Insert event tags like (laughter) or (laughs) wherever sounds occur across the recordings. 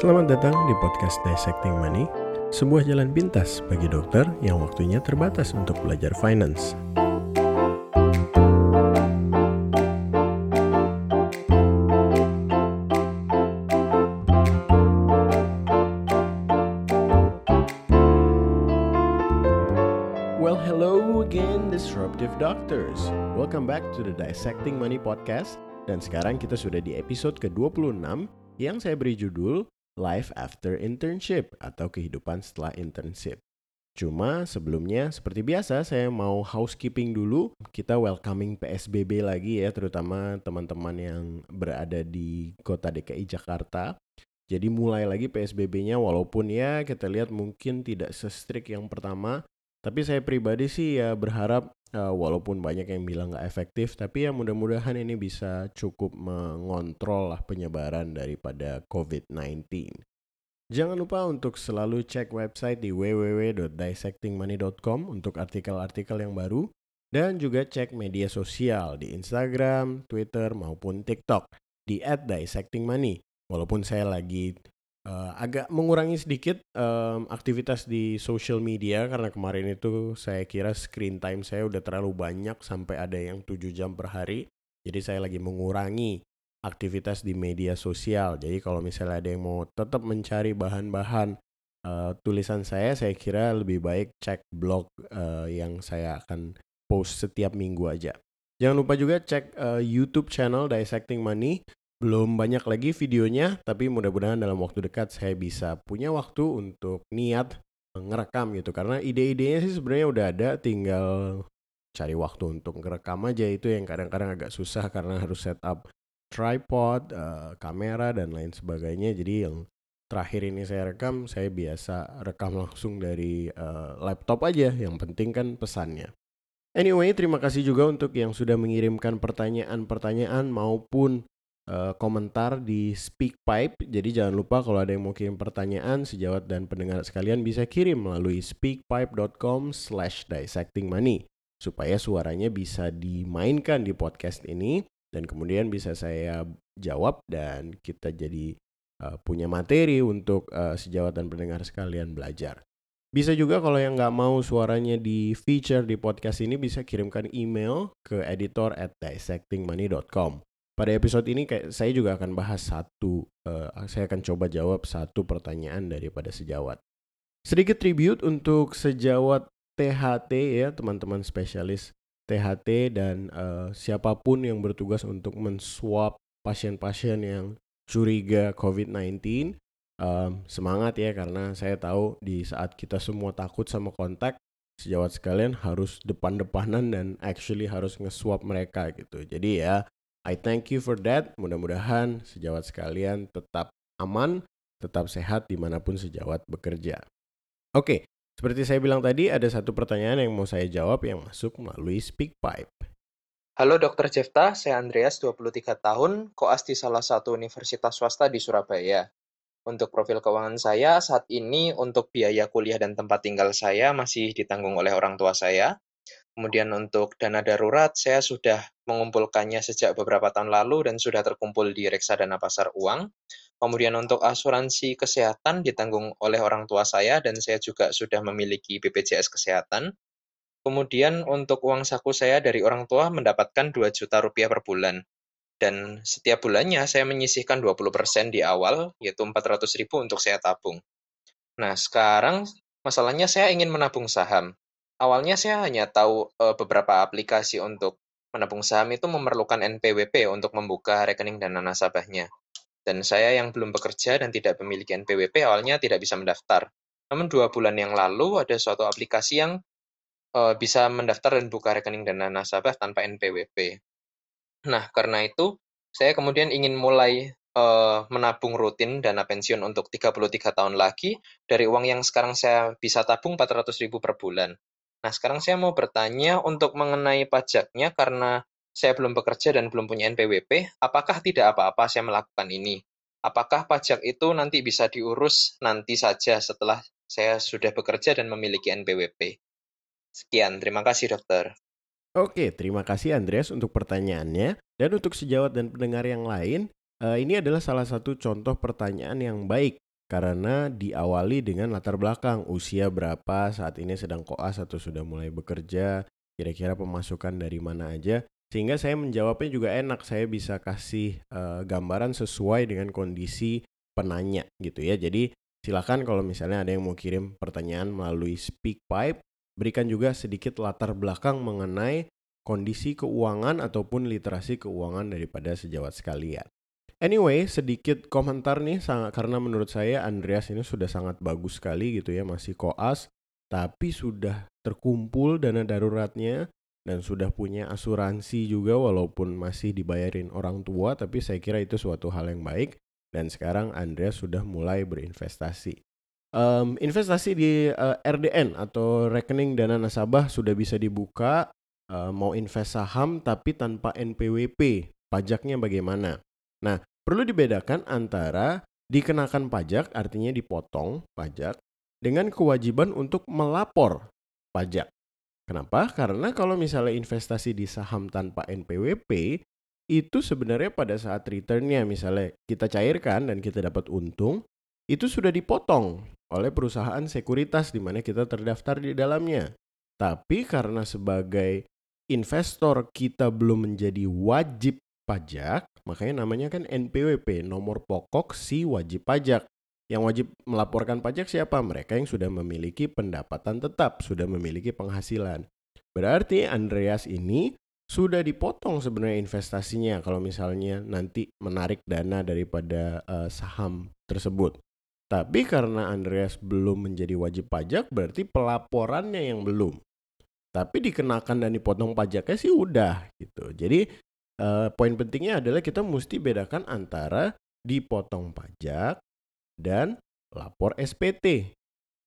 Selamat datang di podcast Dissecting Money, sebuah jalan pintas bagi dokter yang waktunya terbatas untuk belajar finance. Well, hello again, disruptive doctors. Welcome back to the Dissecting Money podcast. Dan sekarang kita sudah di episode ke-26 yang saya beri judul Life After Internship atau kehidupan setelah internship. Cuma sebelumnya seperti biasa saya mau housekeeping dulu. Kita welcoming PSBB lagi ya terutama teman-teman yang berada di kota DKI Jakarta. Jadi mulai lagi PSBB-nya walaupun ya kita lihat mungkin tidak se-strict yang pertama tapi saya pribadi sih ya berharap uh, walaupun banyak yang bilang nggak efektif, tapi ya mudah-mudahan ini bisa cukup mengontrol lah penyebaran daripada COVID-19. Jangan lupa untuk selalu cek website di www.dissectingmoney.com untuk artikel-artikel yang baru dan juga cek media sosial di Instagram, Twitter maupun TikTok di @dissectingmoney. Walaupun saya lagi uh, agak mengurangi sedikit um, aktivitas di social media karena kemarin itu saya kira screen time saya udah terlalu banyak sampai ada yang 7 jam per hari. Jadi saya lagi mengurangi aktivitas di media sosial. Jadi kalau misalnya ada yang mau tetap mencari bahan-bahan uh, tulisan saya, saya kira lebih baik cek blog uh, yang saya akan post setiap minggu aja. Jangan lupa juga cek uh, YouTube channel Dissecting Money belum banyak lagi videonya, tapi mudah-mudahan dalam waktu dekat saya bisa punya waktu untuk niat ngerekam gitu. Karena ide-idenya sih sebenarnya udah ada, tinggal cari waktu untuk ngerekam aja itu yang kadang-kadang agak susah karena harus setup tripod, uh, kamera dan lain sebagainya. Jadi yang terakhir ini saya rekam, saya biasa rekam langsung dari uh, laptop aja. Yang penting kan pesannya. Anyway, terima kasih juga untuk yang sudah mengirimkan pertanyaan-pertanyaan maupun uh, komentar di SpeakPipe. Jadi jangan lupa kalau ada yang mau kirim pertanyaan, sejawat dan pendengar sekalian bisa kirim melalui speakpipe.com slash dissectingmoney supaya suaranya bisa dimainkan di podcast ini dan kemudian bisa saya jawab dan kita jadi uh, punya materi untuk uh, sejawat dan pendengar sekalian belajar. Bisa juga kalau yang nggak mau suaranya di feature di podcast ini bisa kirimkan email ke editor at dissectingmoney.com. Pada episode ini kayak saya juga akan bahas satu, uh, saya akan coba jawab satu pertanyaan daripada sejawat. Sedikit tribute untuk sejawat THT ya teman-teman spesialis THT dan uh, siapa pun yang bertugas untuk menswab pasien-pasien yang curiga COVID-19. Um, semangat ya karena saya tahu di saat kita semua takut sama kontak, sejawat sekalian harus depan-depanan dan actually harus nge-swab mereka gitu. Jadi ya I thank you for that. Mudah-mudahan sejawat sekalian tetap aman, tetap sehat di mana pun sejawat bekerja. Oke, seperti saya bilang tadi, ada satu pertanyaan yang mau saya jawab yang masuk melalui SpeakPipe. Halo Dr. Jefta, saya Andreas, 23 tahun, koas di salah satu universitas swasta di Surabaya. Untuk profil keuangan saya, saat ini untuk biaya kuliah dan tempat tinggal saya masih ditanggung oleh orang tua saya. Kemudian untuk dana darurat, saya sudah mengumpulkannya sejak beberapa tahun lalu dan sudah terkumpul di reksadana pasar uang. Kemudian untuk asuransi kesehatan ditanggung oleh orang tua saya dan saya juga sudah memiliki BPJS Kesehatan. Kemudian untuk uang saku saya dari orang tua mendapatkan 2 juta rupiah per bulan. Dan setiap bulannya saya menyisihkan 20% di awal, yaitu 400 ribu untuk saya tabung. Nah, sekarang masalahnya saya ingin menabung saham. Awalnya saya hanya tahu uh, beberapa aplikasi untuk menabung saham itu memerlukan NPWP untuk membuka rekening dana nasabahnya. Dan saya yang belum bekerja dan tidak memiliki NPWP awalnya tidak bisa mendaftar. Namun dua bulan yang lalu ada suatu aplikasi yang uh, bisa mendaftar dan buka rekening dana nasabah tanpa NPWP. Nah, karena itu saya kemudian ingin mulai uh, menabung rutin dana pensiun untuk 33 tahun lagi dari uang yang sekarang saya bisa tabung 400 ribu per bulan. Nah, sekarang saya mau bertanya untuk mengenai pajaknya karena saya belum bekerja dan belum punya NPWP, apakah tidak apa-apa saya melakukan ini? Apakah pajak itu nanti bisa diurus nanti saja setelah saya sudah bekerja dan memiliki NPWP? Sekian, terima kasih dokter. Oke, terima kasih Andreas untuk pertanyaannya. Dan untuk sejawat dan pendengar yang lain, uh, ini adalah salah satu contoh pertanyaan yang baik karena diawali dengan latar belakang. Usia berapa saat ini sedang koas atau sudah mulai bekerja, kira-kira pemasukan dari mana aja? Sehingga saya menjawabnya juga enak. Saya bisa kasih uh, gambaran sesuai dengan kondisi penanya gitu ya. Jadi silakan kalau misalnya ada yang mau kirim pertanyaan melalui SpeakPipe berikan juga sedikit latar belakang mengenai kondisi keuangan ataupun literasi keuangan daripada sejawat sekalian. Anyway, sedikit komentar nih sangat karena menurut saya Andreas ini sudah sangat bagus sekali gitu ya, masih koas tapi sudah terkumpul dana daruratnya dan sudah punya asuransi juga walaupun masih dibayarin orang tua tapi saya kira itu suatu hal yang baik dan sekarang Andreas sudah mulai berinvestasi. Um, investasi di uh, eh, RDN atau rekening dana nasabah sudah bisa dibuka uh, mau invest saham tapi tanpa NPWP pajaknya bagaimana? Nah, Perlu dibedakan antara dikenakan pajak artinya dipotong pajak dengan kewajiban untuk melapor pajak. Kenapa? Karena kalau misalnya investasi di saham tanpa NPWP itu sebenarnya pada saat returnnya misalnya kita cairkan dan kita dapat untung itu sudah dipotong oleh perusahaan sekuritas di mana kita terdaftar di dalamnya. Tapi karena sebagai investor kita belum menjadi wajib pajak, makanya namanya kan NPWP, nomor pokok si wajib pajak. Yang wajib melaporkan pajak siapa? Mereka yang sudah memiliki pendapatan tetap, sudah memiliki penghasilan. Berarti Andreas ini sudah dipotong sebenarnya investasinya kalau misalnya nanti menarik dana daripada uh, saham tersebut. Tapi karena Andreas belum menjadi wajib pajak berarti pelaporannya yang belum. Tapi dikenakan dan dipotong pajaknya sih udah gitu. Jadi uh, poin pentingnya adalah kita mesti bedakan antara dipotong pajak dan lapor SPT.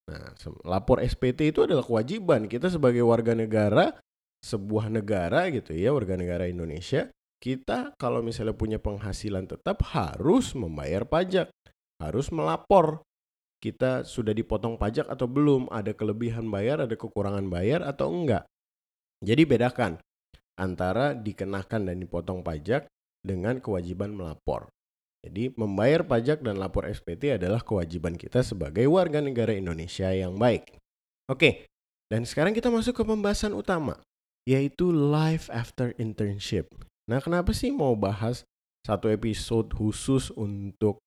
Nah, lapor SPT itu adalah kewajiban kita sebagai warga negara sebuah negara gitu ya, warga negara Indonesia, kita kalau misalnya punya penghasilan tetap harus membayar pajak, harus melapor. Kita sudah dipotong pajak atau belum, ada kelebihan bayar, ada kekurangan bayar atau enggak. Jadi bedakan antara dikenakan dan dipotong pajak dengan kewajiban melapor. Jadi membayar pajak dan lapor SPT adalah kewajiban kita sebagai warga negara Indonesia yang baik. Oke, dan sekarang kita masuk ke pembahasan utama, yaitu life after internship. Nah kenapa sih mau bahas satu episode khusus untuk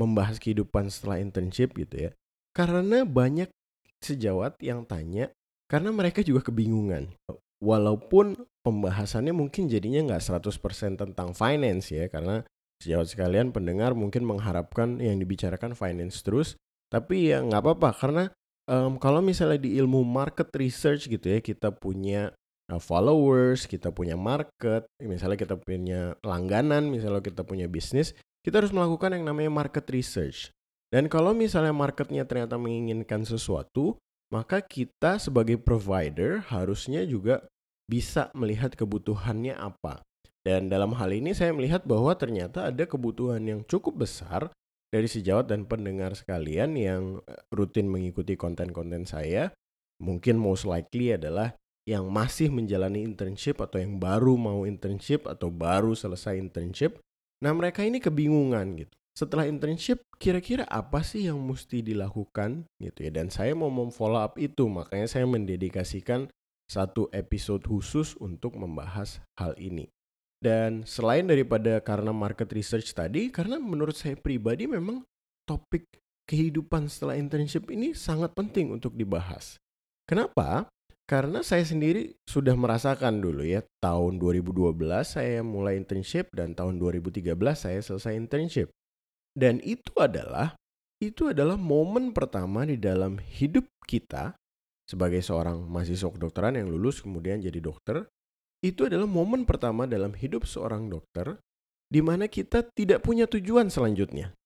membahas kehidupan setelah internship gitu ya? Karena banyak sejawat yang tanya, karena mereka juga kebingungan walaupun pembahasannya mungkin jadinya nggak 100% tentang finance ya karena sejawat sekalian pendengar mungkin mengharapkan yang dibicarakan finance terus tapi ya nggak apa-apa. Karena um, kalau misalnya di ilmu market research gitu ya kita punya uh, followers kita punya market misalnya kita punya langganan misalnya kita punya bisnis kita harus melakukan yang namanya market research. Dan kalau misalnya marketnya ternyata menginginkan sesuatu maka kita sebagai provider harusnya juga bisa melihat kebutuhannya apa. Dan dalam hal ini saya melihat bahwa ternyata ada kebutuhan yang cukup besar dari sejawat dan pendengar sekalian yang eh, rutin mengikuti konten-konten saya. Mungkin most likely adalah yang masih menjalani internship atau yang baru mau internship atau baru selesai internship. Nah mereka ini kebingungan gitu setelah internship kira-kira apa sih yang mesti dilakukan? Gitu ya dan saya mau memfollow up itu. Makanya saya mendedikasikan satu episode khusus untuk membahas hal ini. Dan selain daripada karena market research tadi karena menurut saya pribadi memang topik kehidupan setelah internship ini sangat penting untuk dibahas. Kenapa? Karena saya sendiri sudah merasakan dulu ya tahun 2012 saya mulai internship dan tahun 2013 saya selesai internship dan itu adalah itu adalah momen pertama di dalam hidup kita sebagai seorang mahasiswa kedokteran yang lulus kemudian jadi dokter. Itu adalah momen pertama dalam hidup seorang dokter di mana kita tidak punya tujuan selanjutnya.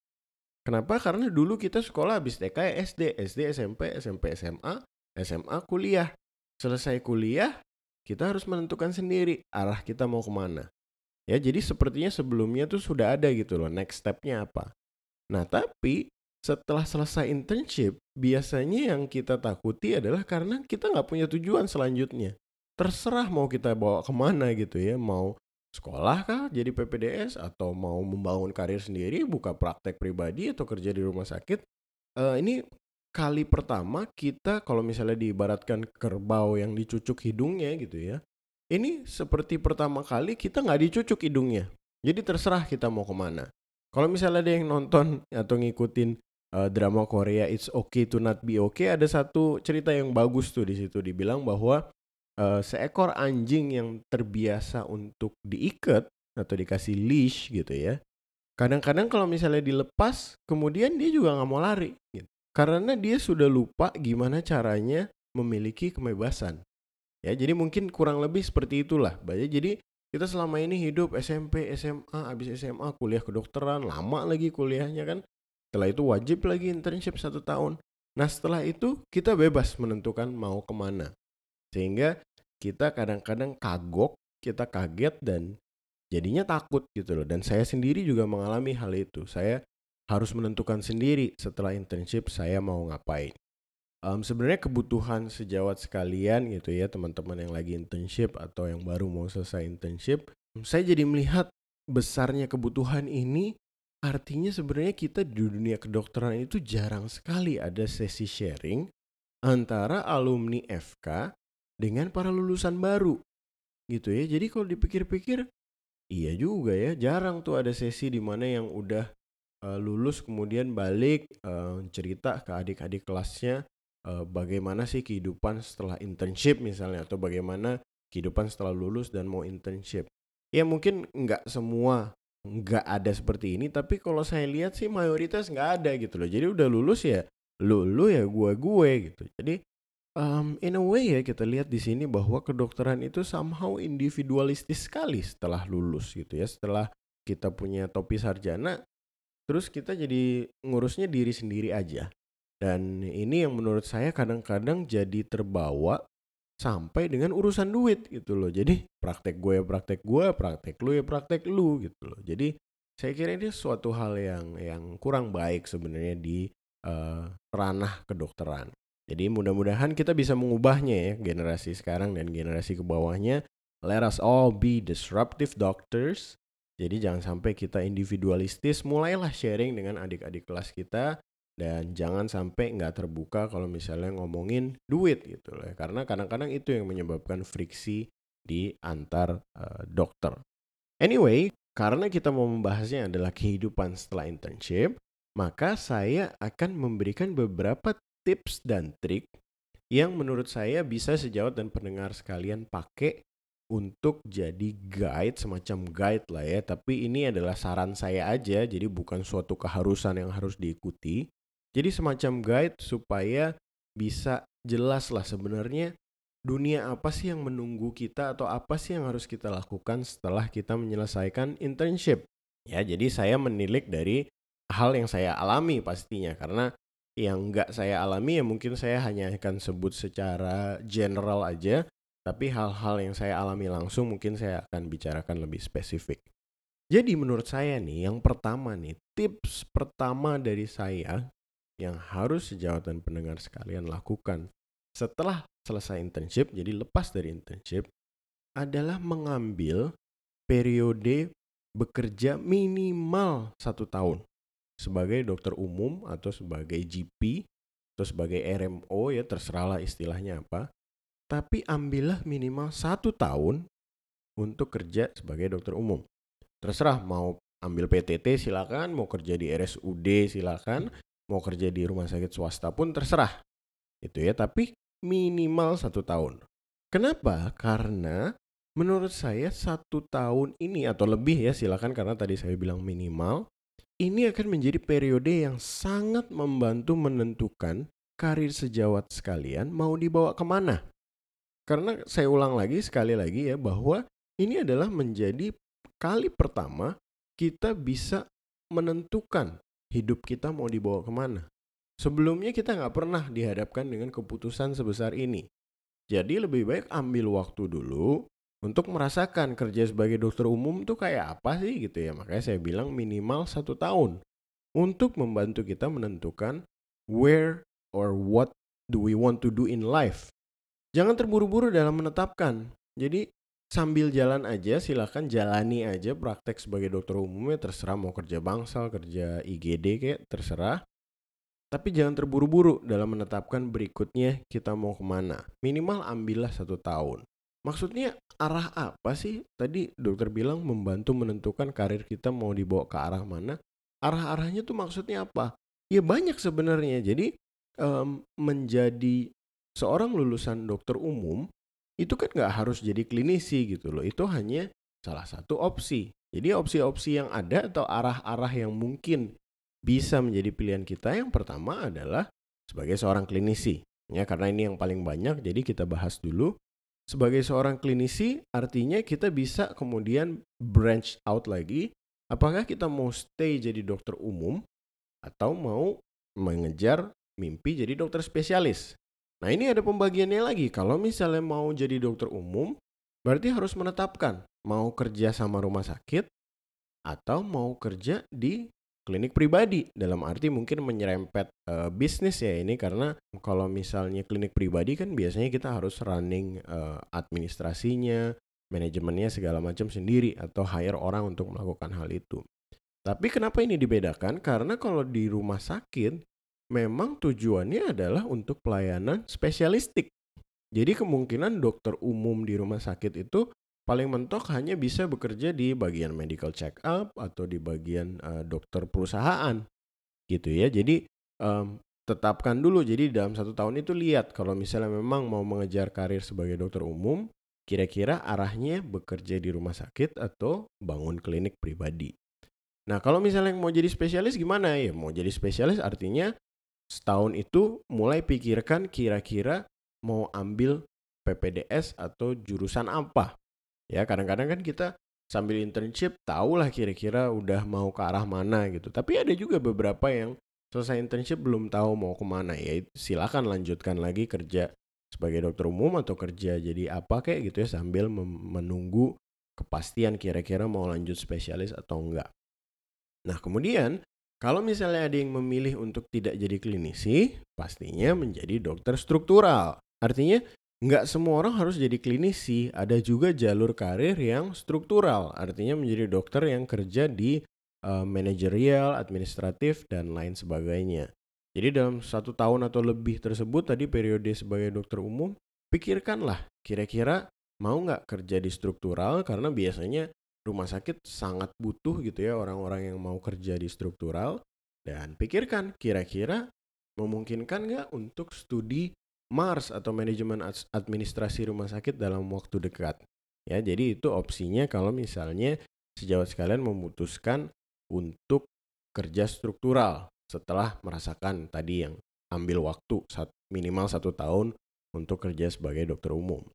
Kenapa? Karena dulu kita sekolah habis TK SD, SD SMP, SMP SMA, SMA kuliah. Selesai kuliah, kita harus menentukan sendiri arah kita mau ke mana. Ya, jadi sepertinya sebelumnya tuh sudah ada gitu loh, next stepnya apa. Nah, tapi setelah selesai internship, biasanya yang kita takuti adalah karena kita nggak punya tujuan selanjutnya. Terserah mau kita bawa ke mana gitu ya, mau sekolah kah jadi PPDS atau mau membangun karir sendiri, buka praktek pribadi atau kerja di rumah sakit, uh, ini kali pertama kita kalau misalnya diibaratkan kerbau yang dicucuk hidungnya gitu ya. Ini seperti pertama kali kita nggak dicucuk hidungnya. Jadi terserah kita mau ke mana. Kalau misalnya ada yang nonton atau ngikutin uh, drama Korea It's Okay to Not Be Okay, ada satu cerita yang bagus tuh di situ dibilang bahwa uh, seekor anjing yang terbiasa untuk diikat atau dikasih leash gitu ya. Kadang-kadang kalau misalnya dilepas, kemudian dia juga nggak mau lari. Gitu. Karena dia sudah lupa gimana caranya memiliki kebebasan. Ya, jadi mungkin kurang lebih seperti itulah. Jadi kita selama ini hidup SMP, SMA, habis SMA kuliah kedokteran, lama lagi kuliahnya kan. Setelah itu wajib lagi internship satu tahun. Nah setelah itu kita bebas menentukan mau ke mana. Sehingga kita kadang-kadang kagok, kita kaget dan jadinya takut gitu loh. Dan saya sendiri juga mengalami hal itu. Saya harus menentukan sendiri setelah internship saya mau ngapain. Um, Sebenarnya kebutuhan sejawat sekalian gitu ya teman-teman yang lagi internship atau yang baru mau selesai internship, saya jadi melihat besarnya kebutuhan ini artinya sebenarnya kita di dunia kedokteran itu jarang sekali ada sesi sharing antara alumni FK dengan para lulusan baru gitu ya. Jadi kalau dipikir-pikir iya juga ya, jarang tuh ada sesi di mana yang udah uh, lulus kemudian balik uh, cerita ke adik-adik kelasnya uh, bagaimana sih kehidupan setelah internship misalnya atau bagaimana kehidupan setelah lulus dan mau internship. Ya mungkin nggak semua nggak ada seperti ini tapi kalau saya lihat sih mayoritas nggak ada gitu loh. Jadi udah lulus ya lu lu ya gue gue gitu. Jadi um, in a way ya kita lihat di sini bahwa kedokteran itu somehow individualistis sekali setelah lulus gitu ya setelah kita punya topi sarjana terus kita jadi ngurusnya diri sendiri aja dan ini yang menurut saya kadang-kadang jadi terbawa sampai dengan urusan duit gitu loh. Jadi praktek gue ya praktek gue praktek lu ya praktek lu gitu loh. Jadi saya kira ini suatu hal yang yang kurang baik sebenarnya di uh, ranah kedokteran. Jadi mudah-mudahan kita bisa mengubahnya ya generasi sekarang dan generasi ke bawahnya. Let us all be disruptive doctors. Jadi jangan sampai kita individualistis, mulailah sharing dengan adik-adik kelas kita dan jangan sampai nggak terbuka kalau misalnya ngomongin duit gitu loh. Ya. Karena kadang-kadang itu yang menyebabkan friksi di antar uh, dokter. Anyway, karena kita mau membahasnya adalah kehidupan setelah internship, maka saya akan memberikan beberapa tips dan trik yang menurut saya bisa sejawat dan pendengar sekalian pakai untuk jadi guide semacam guide lah ya tapi ini adalah saran saya aja jadi bukan suatu keharusan yang harus diikuti jadi semacam guide supaya bisa jelas lah sebenarnya dunia apa sih yang menunggu kita atau apa sih yang harus kita lakukan setelah kita menyelesaikan internship. Ya jadi saya menilik dari hal yang saya alami pastinya. Karena yang nggak saya alami ya mungkin saya hanya akan sebut secara general aja. Tapi hal-hal yang saya alami langsung mungkin saya akan bicarakan lebih spesifik. Jadi menurut saya nih yang pertama nih tips pertama dari saya yang harus sejawat dan pendengar sekalian lakukan setelah selesai internship jadi lepas dari internship adalah mengambil periode bekerja minimal satu tahun sebagai dokter umum atau sebagai GP atau sebagai RMO ya terserahlah istilahnya apa. Tapi ambillah minimal satu tahun untuk kerja sebagai dokter umum. Terserah mau ambil PTT silakan, mau kerja di RSUD silakan, mau kerja di rumah sakit swasta pun terserah. Itu ya, tapi minimal satu tahun. Kenapa? Karena menurut saya satu tahun ini atau lebih ya silakan karena tadi saya bilang minimal ini akan menjadi periode yang sangat membantu menentukan karir sejawat sekalian mau dibawa ke mana. Karena saya ulang lagi sekali lagi ya bahwa ini adalah menjadi kali pertama kita bisa menentukan hidup kita mau dibawa ke mana. Sebelumnya kita nggak pernah dihadapkan dengan keputusan sebesar ini. Jadi lebih baik ambil waktu dulu untuk merasakan kerja sebagai dokter umum tuh kayak apa sih gitu ya. Makanya saya bilang minimal satu tahun untuk membantu kita menentukan where or what do we want to do in life. Jangan terburu-buru dalam menetapkan. Jadi sambil jalan aja silahkan jalani aja praktek sebagai dokter umumnya terserah mau kerja bangsal, kerja IGD kayak terserah. Tapi jangan terburu-buru dalam menetapkan berikutnya kita mau ke mana. Minimal ambillah satu tahun. Maksudnya arah apa sih? Tadi dokter bilang membantu menentukan karir kita mau dibawa ke arah mana. Arah-arahnya tuh maksudnya apa? Ya banyak sebenarnya. Jadi um, menjadi seorang lulusan dokter umum itu kan nggak harus jadi klinisi gitu loh. Itu hanya salah satu opsi. Jadi opsi-opsi yang ada atau arah-arah yang mungkin bisa menjadi pilihan kita yang pertama adalah sebagai seorang klinisi. Ya, karena ini yang paling banyak, jadi kita bahas dulu. Sebagai seorang klinisi, artinya kita bisa kemudian branch out lagi. Apakah kita mau stay jadi dokter umum atau mau mengejar mimpi jadi dokter spesialis? Nah, ini ada pembagiannya lagi. Kalau misalnya mau jadi dokter umum, berarti harus menetapkan mau kerja sama rumah sakit atau mau kerja di klinik pribadi dalam arti mungkin menyerempet uh, bisnis ya ini karena kalau misalnya klinik pribadi kan biasanya kita harus running uh, administrasinya, manajemennya segala macam sendiri atau hire orang untuk melakukan hal itu. Tapi kenapa ini dibedakan? Karena kalau di rumah sakit memang tujuannya adalah untuk pelayanan spesialistik. Jadi kemungkinan dokter umum di rumah sakit itu paling mentok hanya bisa bekerja di bagian medical check up atau di bagian uh, dokter perusahaan. Gitu ya. Jadi um, tetapkan dulu. Jadi dalam satu tahun itu lihat kalau misalnya memang mau mengejar karir sebagai dokter umum kira-kira arahnya bekerja di rumah sakit atau bangun klinik pribadi. Nah kalau misalnya mau jadi spesialis gimana? Ya mau jadi spesialis artinya setahun itu mulai pikirkan kira-kira mau ambil PPDS atau jurusan apa Ya kadang-kadang kan kita sambil internship tahulah kira-kira udah mau ke arah mana gitu. Tapi ada juga beberapa yang selesai internship belum tahu mau ke mana ya silakan lanjutkan lagi kerja sebagai dokter umum atau kerja jadi apa kayak gitu ya sambil menunggu kepastian kira-kira mau lanjut spesialis atau enggak. Nah kemudian kalau misalnya ada yang memilih untuk tidak jadi klinisi, pastinya menjadi dokter struktural. Artinya nggak semua orang harus jadi klinisi. Ada juga jalur karir yang struktural, artinya menjadi dokter yang kerja di uh, manajerial, administratif, dan lain sebagainya. Jadi dalam satu tahun atau lebih tersebut tadi periode sebagai dokter umum, pikirkanlah kira-kira mau nggak kerja di struktural karena biasanya rumah sakit sangat butuh gitu ya orang-orang yang mau kerja di struktural dan pikirkan kira-kira memungkinkan nggak untuk studi Mars atau manajemen administrasi rumah sakit dalam waktu dekat. Ya, jadi itu opsinya kalau misalnya sejawat sekalian memutuskan untuk kerja struktural setelah merasakan tadi yang ambil waktu minimal satu tahun untuk kerja sebagai dokter umum.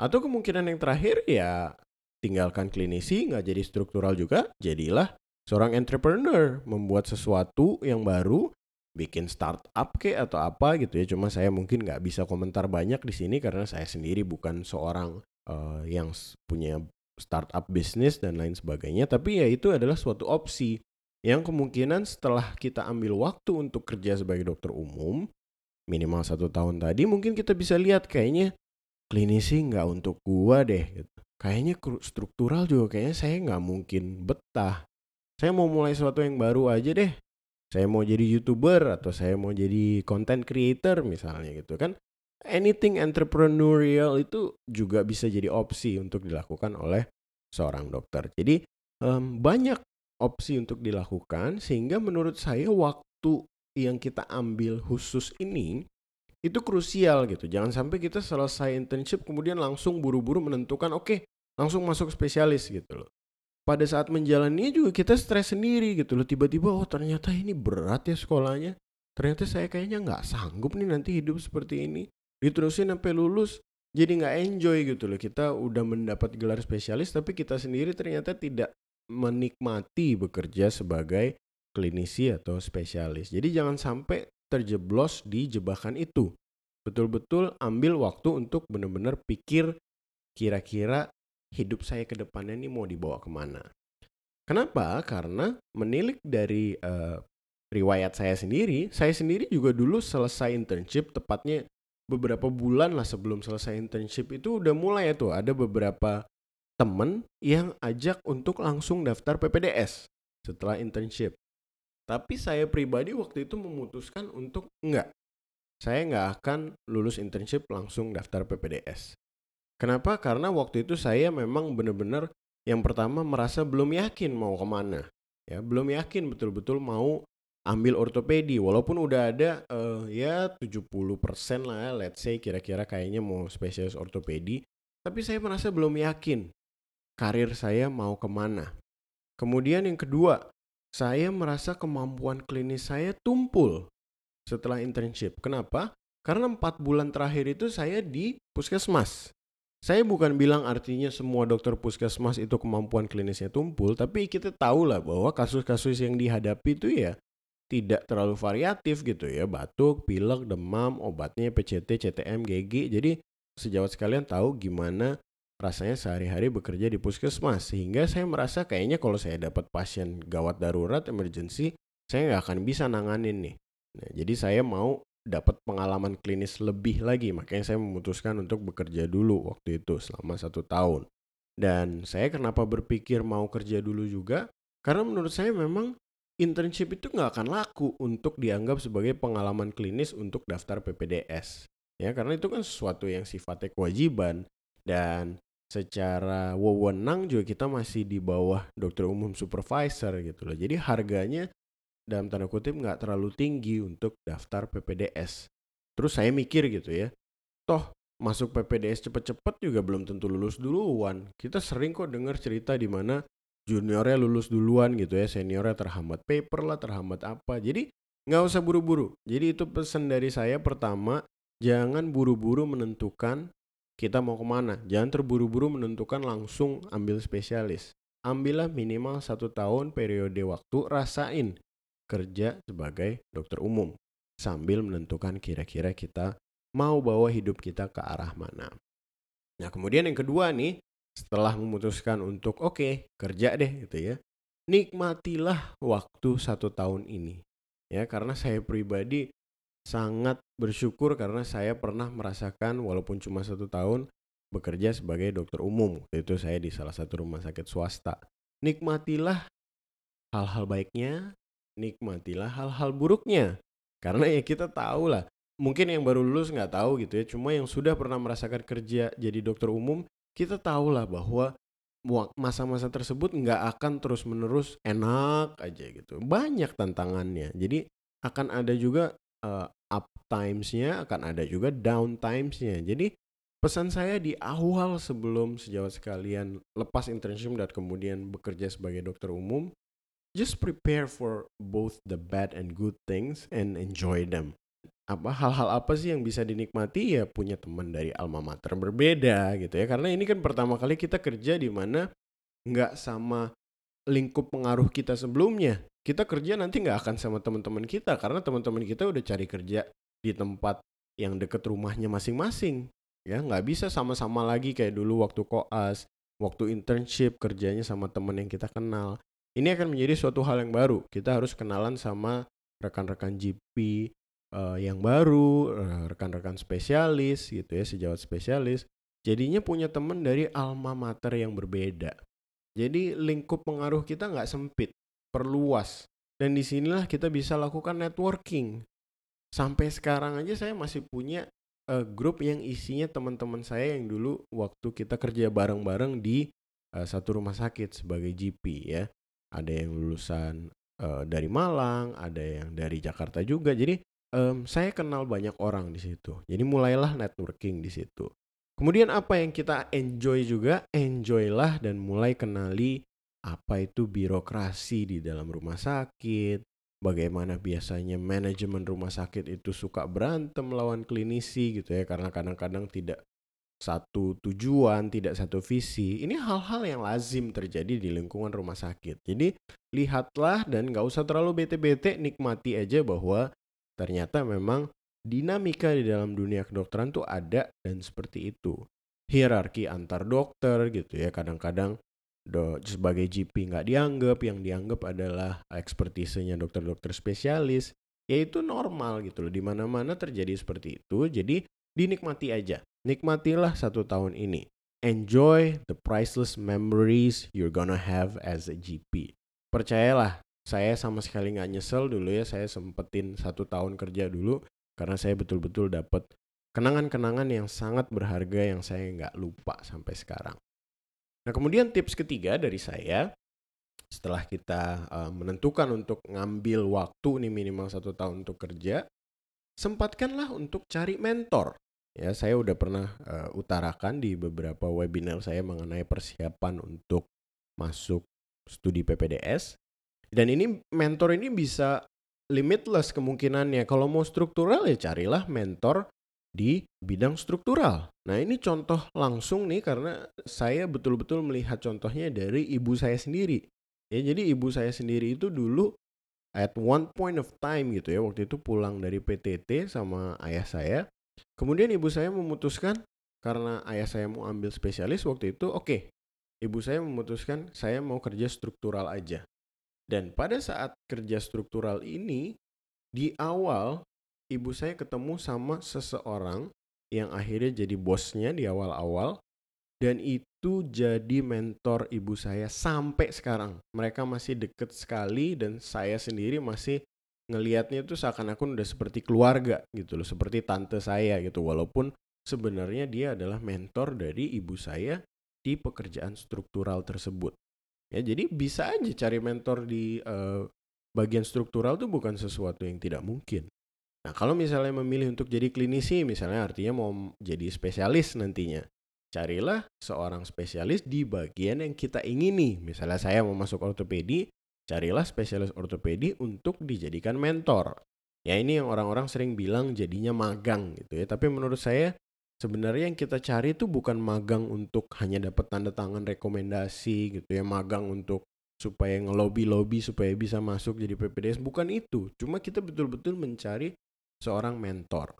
Atau kemungkinan yang terakhir ya tinggalkan klinisi nggak jadi struktural juga, jadilah seorang entrepreneur membuat sesuatu yang baru bikin startup ke atau apa gitu ya. Cuma saya mungkin nggak bisa komentar banyak di sini karena saya sendiri bukan seorang uh, yang punya startup bisnis dan lain sebagainya. Tapi ya itu adalah suatu opsi yang kemungkinan setelah kita ambil waktu untuk kerja sebagai dokter umum minimal satu tahun tadi mungkin kita bisa lihat kayaknya klinisi nggak untuk gua deh gitu. kayaknya struktural juga kayaknya saya nggak mungkin betah. Saya mau mulai sesuatu yang baru aja deh. Saya mau jadi youtuber atau saya mau jadi content creator misalnya gitu kan. Anything entrepreneurial itu juga bisa jadi opsi untuk dilakukan oleh seorang dokter. Jadi um, banyak opsi untuk dilakukan sehingga menurut saya waktu yang kita ambil khusus ini itu krusial gitu. Jangan sampai kita selesai internship kemudian langsung buru-buru menentukan oke okay, langsung masuk spesialis gitu loh. Pada saat menjalani juga kita stres sendiri gitu loh. Tiba-tiba oh ternyata ini berat ya sekolahnya. Ternyata saya kayaknya nggak sanggup nih nanti hidup seperti ini. Diterusin sampai lulus jadi nggak enjoy gitu loh. Kita udah mendapat gelar spesialis tapi kita sendiri ternyata tidak menikmati bekerja sebagai klinisi atau spesialis. Jadi jangan sampai terjeblos di jebakan itu betul-betul ambil waktu untuk benar-benar pikir kira-kira hidup saya ke depannya ini mau dibawa ke mana. Kenapa? Karena menilik dari uh, riwayat saya sendiri, saya sendiri juga dulu selesai internship tepatnya beberapa bulan lah sebelum selesai internship itu udah mulai tuh ada beberapa temen yang ajak untuk langsung daftar PPDS setelah internship. Tapi saya pribadi waktu itu memutuskan untuk enggak. Saya nggak akan lulus internship langsung daftar PPDS. Kenapa? Karena waktu itu saya memang benar-benar yang pertama merasa belum yakin mau ke mana. Ya, belum yakin betul-betul mau ambil ortopedi walaupun udah ada uh, ya 70% lah let's say kira-kira kayaknya mau spesialis ortopedi tapi saya merasa belum yakin karir saya mau ke mana kemudian yang kedua saya merasa kemampuan klinis saya tumpul setelah internship. Kenapa? Karena empat bulan terakhir itu saya di puskesmas. Saya bukan bilang artinya semua dokter puskesmas itu kemampuan klinisnya tumpul, tapi kita tahu lah bahwa kasus-kasus yang dihadapi itu ya tidak terlalu variatif gitu ya. Batuk pilek demam obatnya PCT CTM GG jadi sejawat sekalian tahu gimana rasanya sehari-hari bekerja di puskesmas sehingga saya merasa kayaknya kalau saya dapat pasien gawat darurat emergency saya nggak akan bisa nanganin nih. Nah, jadi saya mau dapat pengalaman klinis lebih lagi makanya saya memutuskan untuk bekerja dulu waktu itu selama satu tahun. Dan saya kenapa berpikir mau kerja dulu juga? Karena menurut saya memang internship itu nggak akan laku untuk dianggap sebagai pengalaman klinis untuk daftar PPDS. Ya, karena itu kan sesuatu yang sifatnya kewajiban. Dan secara wewenang juga kita masih di bawah dokter umum supervisor gitu loh. Jadi harganya dalam tanda kutip nggak terlalu tinggi untuk daftar PPDS. Terus saya mikir gitu ya, toh masuk PPDS cepet-cepet juga belum tentu lulus duluan. Kita sering kok dengar cerita di mana juniornya lulus duluan gitu ya seniornya terhambat paper lah terhambat apa jadi nggak usah buru-buru jadi itu pesan dari saya pertama jangan buru-buru menentukan kita mau ke mana? Jangan terburu-buru menentukan langsung ambil spesialis. Ambillah minimal satu tahun periode waktu rasain kerja sebagai dokter umum sambil menentukan kira-kira kita mau bawa hidup kita ke arah mana. Nah kemudian yang kedua nih setelah memutuskan untuk oke okay, kerja deh gitu ya nikmatilah waktu satu tahun ini. Ya karena saya pribadi sangat bersyukur karena saya pernah merasakan walaupun cuma satu tahun bekerja sebagai dokter umum itu saya di salah satu rumah sakit swasta nikmatilah hal-hal baiknya nikmatilah hal-hal buruknya karena ya kita tahu lah mungkin yang baru lulus nggak tahu gitu ya cuma yang sudah pernah merasakan kerja jadi dokter umum kita tahu lah bahwa masa-masa tersebut nggak akan terus-menerus enak aja gitu. Banyak tantangannya. Jadi akan ada juga uh, up times-nya, akan ada juga down times-nya. Jadi pesan saya di awal sebelum sejawat sekalian lepas internship dan kemudian bekerja sebagai dokter umum, just prepare for both the bad and good things and enjoy them. Apa hal-hal apa sih yang bisa dinikmati? Ya punya teman dari alma mater berbeda gitu ya. Karena ini kan pertama kali kita kerja di mana nggak sama lingkup pengaruh kita sebelumnya kita kerja nanti nggak akan sama teman-teman kita karena teman-teman kita udah cari kerja di tempat yang deket rumahnya masing-masing ya nggak bisa sama-sama lagi kayak dulu waktu koas waktu internship kerjanya sama teman yang kita kenal ini akan menjadi suatu hal yang baru kita harus kenalan sama rekan-rekan GP uh, yang baru, uh, rekan-rekan spesialis gitu ya, sejawat spesialis. Jadinya punya teman dari alma mater yang berbeda. Jadi lingkup pengaruh kita nggak sempit, perluas. Dan di sinilah kita bisa lakukan networking. Sampai sekarang aja saya masih punya uh, grup yang isinya teman-teman saya yang dulu waktu kita kerja bareng-bareng di uh, satu rumah sakit sebagai GP ya. Ada yang lulusan uh, dari Malang, ada yang dari Jakarta juga. Jadi um, saya kenal banyak orang di situ. Jadi mulailah networking di situ. Kemudian apa yang kita enjoy juga, enjoylah dan mulai kenali apa itu birokrasi di dalam rumah sakit, bagaimana biasanya manajemen rumah sakit itu suka berantem lawan klinisi gitu ya karena kadang-kadang tidak satu tujuan, tidak satu visi. Ini hal-hal yang lazim terjadi di lingkungan rumah sakit. Jadi lihatlah dan nggak usah terlalu bete-bete, nikmati aja bahwa ternyata memang dinamika di dalam dunia kedokteran tuh ada dan seperti itu. Hierarki antar dokter gitu ya kadang-kadang sebagai GP nggak dianggap, yang dianggap adalah ekspertisenya dokter-dokter spesialis. Ya itu normal gitu loh, di mana-mana terjadi seperti itu. Jadi dinikmati aja, nikmatilah satu tahun ini. Enjoy the priceless memories you're gonna have as a GP. Percayalah, saya sama sekali nggak nyesel dulu ya saya sempetin satu tahun kerja dulu karena saya betul-betul dapat kenangan-kenangan yang sangat berharga yang saya nggak lupa sampai sekarang. Nah kemudian tips ketiga dari saya setelah kita uh, menentukan untuk ngambil waktu nih minimal satu tahun untuk kerja, sempatkanlah untuk cari mentor. Ya saya udah pernah uh, utarakan di beberapa webinar saya mengenai persiapan untuk masuk studi PPDS. Dan ini mentor ini bisa limitless kemungkinannya. Kalau mau struktural ya carilah mentor di bidang struktural. Nah ini contoh langsung nih karena saya betul-betul melihat contohnya dari ibu saya sendiri. Ya jadi ibu saya sendiri itu dulu at one point of time gitu ya waktu itu pulang dari PTT sama ayah saya. Kemudian ibu saya memutuskan karena ayah saya mau ambil spesialis waktu itu oke okay, ibu saya memutuskan saya mau kerja struktural aja. Dan pada saat kerja struktural ini, di awal ibu saya ketemu sama seseorang yang akhirnya jadi bosnya di awal-awal dan itu jadi mentor ibu saya sampai sekarang. Mereka masih deket sekali dan saya sendiri masih ngelihatnya itu seakan-akan udah seperti keluarga gitu loh, seperti tante saya gitu. Walaupun sebenarnya dia adalah mentor dari ibu saya di pekerjaan struktural tersebut. Ya, jadi bisa aja cari mentor di uh, bagian struktural itu bukan sesuatu yang tidak mungkin. Nah, kalau misalnya memilih untuk jadi klinisi, misalnya artinya mau jadi spesialis nantinya, carilah seorang spesialis di bagian yang kita ingini. Misalnya saya mau masuk ortopedi, carilah spesialis ortopedi untuk dijadikan mentor. Ya ini yang orang-orang sering bilang jadinya magang gitu ya. Tapi menurut saya sebenarnya yang kita cari itu bukan magang untuk hanya dapat tanda tangan rekomendasi gitu ya magang untuk supaya ngelobi-lobi supaya bisa masuk jadi PPDS bukan itu cuma kita betul-betul mencari seorang mentor.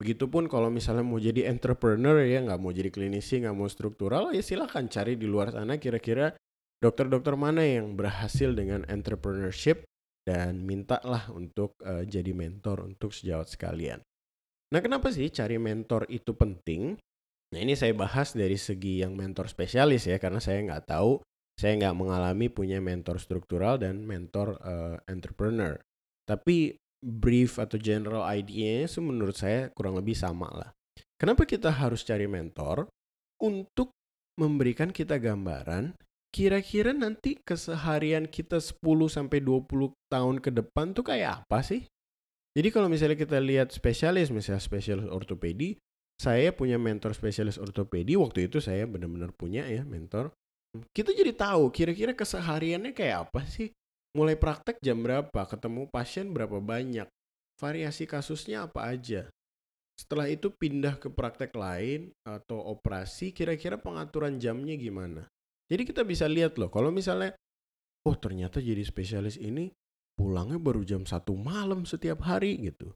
Begitupun kalau misalnya mau jadi entrepreneur ya nggak mau jadi klinisi nggak mau struktural ya silahkan cari di luar sana kira-kira dokter-dokter mana yang berhasil dengan entrepreneurship dan mintalah untuk uh, jadi mentor untuk sejawat sekalian Nah, kenapa sih cari mentor itu penting? Nah, ini saya bahas dari segi yang mentor spesialis ya, karena saya nggak tahu, saya nggak mengalami punya mentor struktural dan mentor uh, entrepreneur. Tapi brief atau general idea-nya menurut saya kurang lebih sama lah. Kenapa kita harus cari mentor? Untuk memberikan kita gambaran kira-kira nanti keseharian kita 10 sampai 20 tahun ke depan tuh kayak apa sih? Jadi kalau misalnya kita lihat spesialis, misalnya spesialis ortopedi, saya punya mentor spesialis ortopedi, waktu itu saya benar-benar punya ya mentor. Kita jadi tahu kira-kira kesehariannya kayak apa sih? Mulai praktek jam berapa, ketemu pasien berapa banyak, variasi kasusnya apa aja. Setelah itu pindah ke praktek lain atau operasi, kira-kira pengaturan jamnya gimana. Jadi kita bisa lihat loh, kalau misalnya, oh ternyata jadi spesialis ini pulangnya baru jam satu malam setiap hari gitu.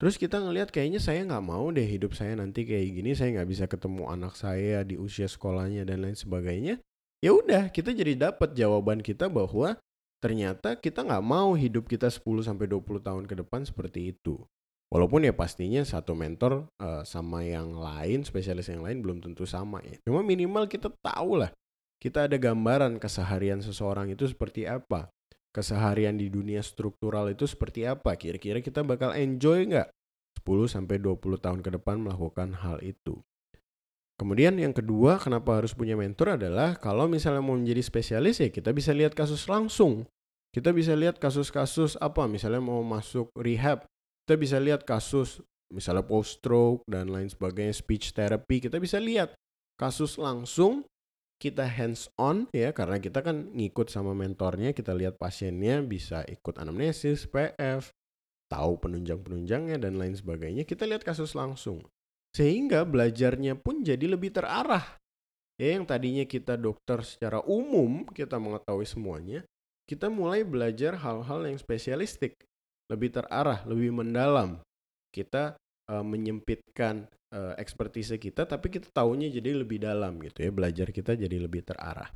Terus kita ngelihat kayaknya saya nggak mau deh hidup saya nanti kayak gini, saya nggak bisa ketemu anak saya di usia sekolahnya dan lain sebagainya. Ya udah, kita jadi dapat jawaban kita bahwa ternyata kita nggak mau hidup kita 10 sampai 20 tahun ke depan seperti itu. Walaupun ya pastinya satu mentor uh, sama yang lain, spesialis yang lain belum tentu sama ya. Cuma minimal kita tahu lah, kita ada gambaran keseharian seseorang itu seperti apa keseharian di dunia struktural itu seperti apa? Kira-kira kita bakal enjoy nggak 10 sampai 20 tahun ke depan melakukan hal itu. Kemudian yang kedua, kenapa harus punya mentor adalah kalau misalnya mau menjadi spesialis ya kita bisa lihat kasus langsung. Kita bisa lihat kasus-kasus apa, misalnya mau masuk rehab, kita bisa lihat kasus misalnya post stroke dan lain sebagainya, speech therapy, kita bisa lihat kasus langsung kita hands on ya karena kita kan ngikut sama mentornya kita lihat pasiennya bisa ikut anamnesis PF tahu penunjang-penunjangnya dan lain sebagainya kita lihat kasus langsung. Sehingga belajarnya pun jadi lebih terarah. Ya yang tadinya kita dokter secara umum kita mengetahui semuanya kita mulai belajar hal-hal yang spesialistik. Lebih terarah lebih mendalam. Kita uh, menyempitkan uh, ekspertise kita tapi kita tahunya jadi lebih dalam gitu ya. Belajar kita jadi lebih terarah.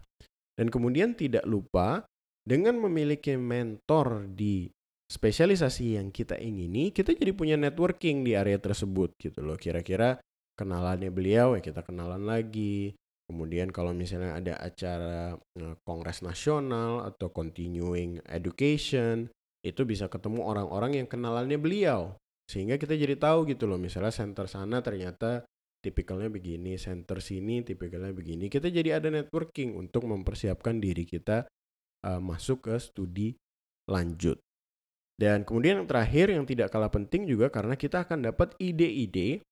Dan kemudian tidak lupa dengan memiliki mentor di spesialisasi yang kita ingini kita jadi punya networking di area tersebut gitu loh. Kira-kira kenalannya beliau ya kita kenalan lagi. Kemudian kalau misalnya ada acara eh, kongres nasional atau continuing education, itu bisa ketemu orang-orang yang kenalannya beliau. Sehingga kita jadi tahu gitu loh, misalnya center sana ternyata tipikalnya begini, center sini tipikalnya begini. Kita jadi ada networking untuk mempersiapkan diri kita uh, masuk ke studi lanjut. Dan kemudian yang terakhir yang tidak kalah penting juga karena kita akan dapat ide-ide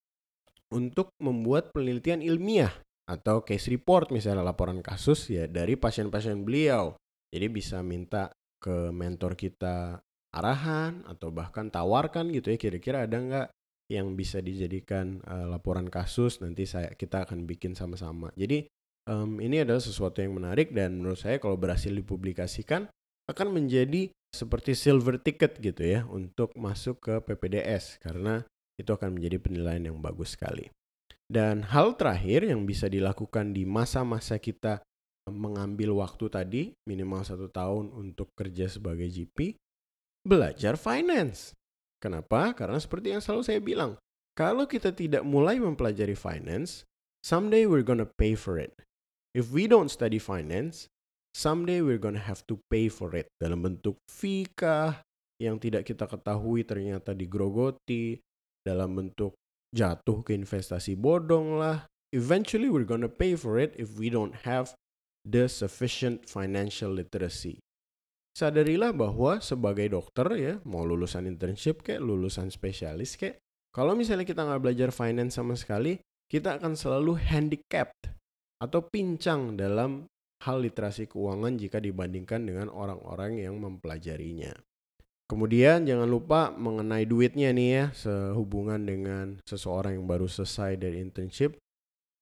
untuk membuat penelitian ilmiah atau case report misalnya laporan kasus ya dari pasien-pasien beliau. Jadi bisa minta ke mentor kita arahan atau bahkan tawarkan gitu ya kira-kira ada nggak yang bisa dijadikan uh, laporan kasus nanti saya kita akan bikin sama-sama. Jadi um, ini adalah sesuatu yang menarik dan menurut saya kalau berhasil dipublikasikan akan menjadi seperti silver ticket gitu ya untuk masuk ke PPDS karena itu akan menjadi penilaian yang bagus sekali. Dan hal terakhir yang bisa dilakukan di masa-masa kita mengambil waktu tadi, minimal satu tahun untuk kerja sebagai GP, belajar finance. Kenapa? Karena seperti yang selalu saya bilang, kalau kita tidak mulai mempelajari finance, someday we're gonna pay for it. If we don't study finance, someday we're gonna have to pay for it dalam bentuk fee yang tidak kita ketahui ternyata digrogoti dalam bentuk jatuh ke investasi bodong lah. Eventually we're gonna pay for it if we don't have the sufficient financial literacy. Sadarilah bahwa sebagai dokter ya, mau lulusan internship kayak lulusan spesialis kayak, kalau misalnya kita nggak belajar finance sama sekali, kita akan selalu handicapped atau pincang dalam hal literasi keuangan jika dibandingkan dengan orang-orang yang mempelajarinya. Kemudian jangan lupa mengenai duitnya nih ya, sehubungan dengan seseorang yang baru selesai dari internship.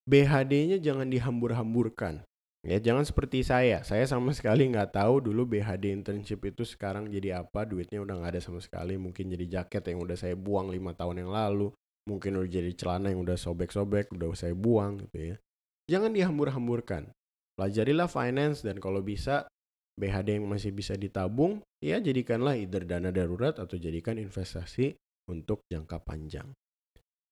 BHD-nya jangan dihambur-hamburkan. Ya jangan seperti saya, saya sama (laughs) sekali nggak tahu dulu BHD internship itu sekarang jadi apa, duitnya udah nggak ada sama sekali. Mungkin jadi jaket yang udah saya buang lima tahun yang lalu, mungkin udah jadi celana yang udah sobek-sobek, udah saya buang gitu ya. Jangan dihambur-hamburkan. Pelajarilah finance dan kalau bisa BHD yang masih bisa ditabung, ya jadikanlah either dana darurat atau jadikan investasi untuk jangka panjang.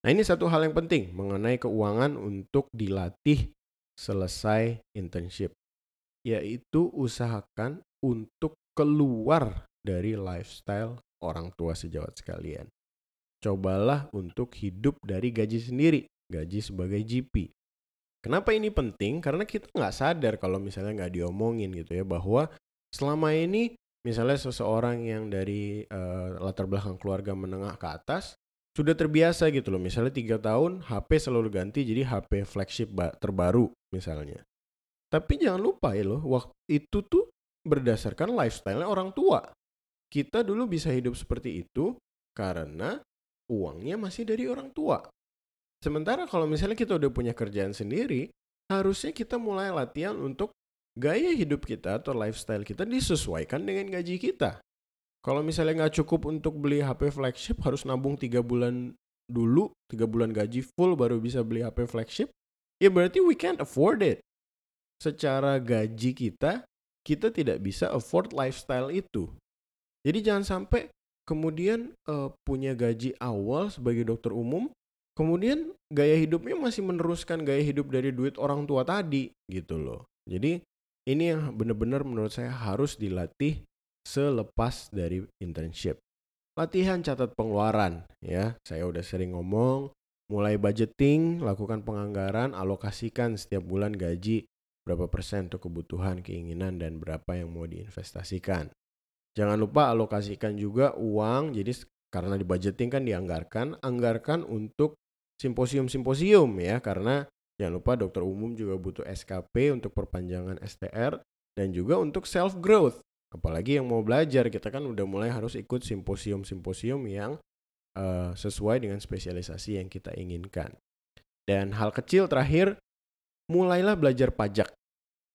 Nah ini satu hal yang penting mengenai keuangan untuk dilatih selesai internship, yaitu usahakan untuk keluar dari lifestyle orang tua sejawat sekalian. Cobalah untuk hidup dari gaji sendiri, gaji sebagai GP. Kenapa ini penting? Karena kita nggak sadar kalau misalnya nggak diomongin gitu ya bahwa selama ini misalnya seseorang yang dari uh, latar belakang keluarga menengah ke atas sudah terbiasa gitu loh. Misalnya tiga tahun HP selalu ganti jadi HP flagship terbaru misalnya. Tapi jangan lupa ya loh, waktu itu tuh berdasarkan lifestyle orang tua. Kita dulu bisa hidup seperti itu karena uangnya masih dari orang tua. Sementara kalau misalnya kita udah punya kerjaan sendiri, harusnya kita mulai latihan untuk gaya hidup kita atau lifestyle kita disesuaikan dengan gaji kita. Kalau misalnya nggak cukup untuk beli HP flagship, harus nabung tiga bulan dulu, tiga bulan gaji full baru bisa beli HP flagship, ya berarti we can't afford it. Secara gaji kita, kita tidak bisa afford lifestyle itu. Jadi jangan sampai kemudian uh, punya gaji awal sebagai dokter umum, kemudian gaya hidupnya masih meneruskan gaya hidup dari duit orang tua tadi gitu loh. Jadi ini yang benar-benar menurut saya harus dilatih selepas dari internship. Latihan catat pengeluaran ya. Saya udah sering ngomong, mulai budgeting, lakukan penganggaran, alokasikan setiap bulan gaji berapa persen untuk kebutuhan, keinginan dan berapa yang mau diinvestasikan. Jangan lupa alokasikan juga uang, jadi karena di budgeting kan dianggarkan, anggarkan untuk simposium-simposium ya karena jangan lupa dokter umum juga butuh SKP untuk perpanjangan STR dan juga untuk self growth. Apalagi yang mau belajar kita kan udah mulai harus ikut simposium-simposium yang uh, sesuai dengan spesialisasi yang kita inginkan. Dan hal kecil terakhir, mulailah belajar pajak.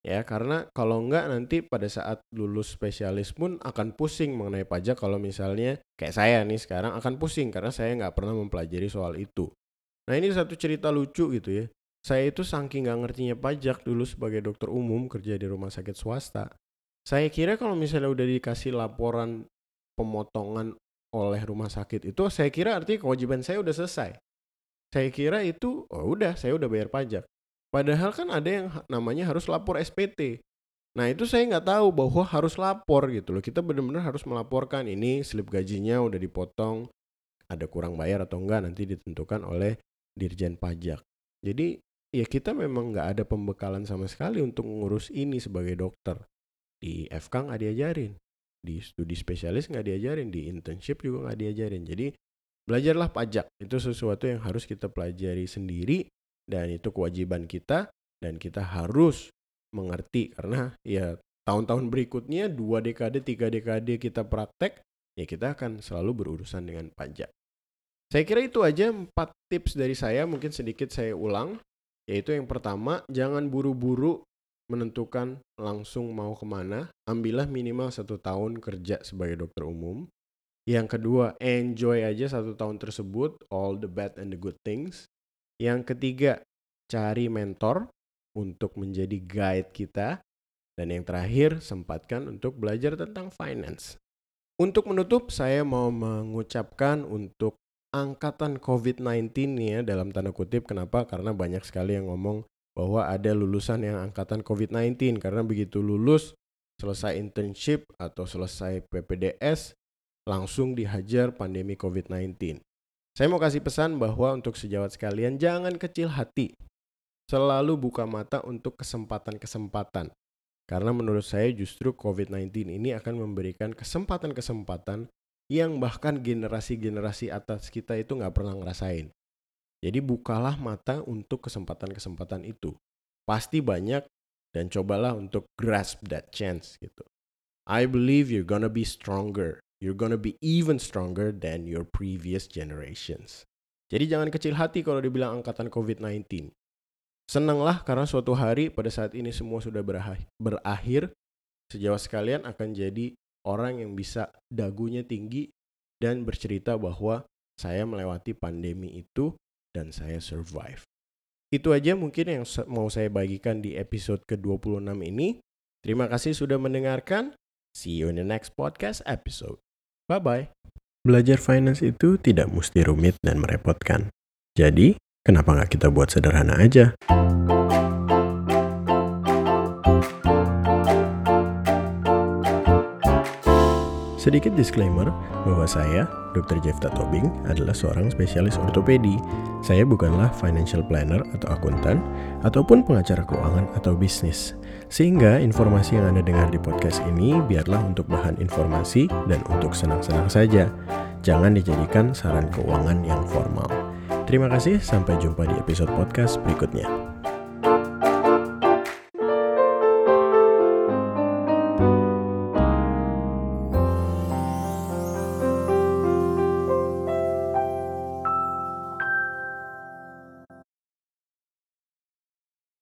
Ya, karena kalau enggak nanti pada saat lulus spesialis pun akan pusing mengenai pajak kalau misalnya kayak saya nih sekarang akan pusing karena saya nggak pernah mempelajari soal itu. Nah ini satu cerita lucu gitu ya. Saya itu saking gak ngertinya pajak dulu sebagai dokter umum kerja di rumah sakit swasta. Saya kira kalau misalnya udah dikasih laporan pemotongan oleh rumah sakit itu, saya kira artinya kewajiban saya udah selesai. Saya kira itu, oh udah, saya udah bayar pajak. Padahal kan ada yang namanya harus lapor SPT. Nah itu saya nggak tahu bahwa harus lapor gitu loh. Kita benar-benar harus melaporkan ini slip gajinya udah dipotong, ada kurang bayar atau enggak nanti ditentukan oleh Dirjen Pajak. Jadi ya kita memang nggak ada pembekalan sama sekali untuk mengurus ini sebagai dokter. Di FK nggak diajarin, di studi spesialis nggak diajarin, di internship juga nggak diajarin. Jadi belajarlah pajak. Itu sesuatu yang harus kita pelajari sendiri dan itu kewajiban kita dan kita harus mengerti. Karena ya tahun-tahun berikutnya dua dekade tiga dekade kita praktek ya kita akan selalu berurusan dengan pajak. Saya kira itu aja empat tips dari saya. Mungkin sedikit saya ulang. Yaitu yang pertama jangan buru-buru menentukan langsung mau ke mana ambillah minimal satu tahun kerja sebagai dokter umum yang kedua enjoy aja satu tahun tersebut all the bad and the good things yang ketiga cari mentor untuk menjadi guide kita. Dan yang terakhir, sempatkan untuk belajar tentang finance. Untuk menutup, saya mau mengucapkan untuk angkatan COVID-19 ya dalam tanda kutip. Kenapa? Karena banyak sekali yang ngomong bahwa ada lulusan yang angkatan COVID-19. Karena begitu lulus, selesai internship atau selesai PPDS, langsung dihajar pandemi COVID-19. Saya mau kasih pesan bahwa untuk sejawat sekalian, jangan kecil hati selalu buka mata untuk kesempatan-kesempatan. Karena menurut saya justru COVID-19 ini akan memberikan kesempatan-kesempatan yang bahkan generasi-generasi atas kita itu nggak pernah ngerasain. Jadi bukalah mata untuk kesempatan-kesempatan itu. Pasti banyak dan cobalah untuk grasp that chance gitu. I believe you're gonna be stronger. You're gonna be even stronger than your previous generations. Jadi jangan kecil hati kalau dibilang angkatan COVID-19. Senanglah karena suatu hari pada saat ini semua sudah berakhir, sejauh sekalian akan jadi orang yang bisa dagunya tinggi dan bercerita bahwa saya melewati pandemi itu dan saya survive. Itu aja mungkin yang mau saya bagikan di episode ke-26 ini. Terima kasih sudah mendengarkan. See you in the next podcast episode. Bye-bye. Belajar finance itu tidak mesti rumit dan merepotkan. Jadi, Kenapa nggak kita buat sederhana aja? Sedikit disclaimer bahwa saya, Dr. Jefta Tobing, adalah seorang spesialis ortopedi. Saya bukanlah financial planner atau akuntan, ataupun pengacara keuangan atau bisnis. Sehingga informasi yang Anda dengar di podcast ini biarlah untuk bahan informasi dan untuk senang-senang saja. Jangan dijadikan saran keuangan yang formal. Terima kasih, sampai jumpa di episode podcast berikutnya.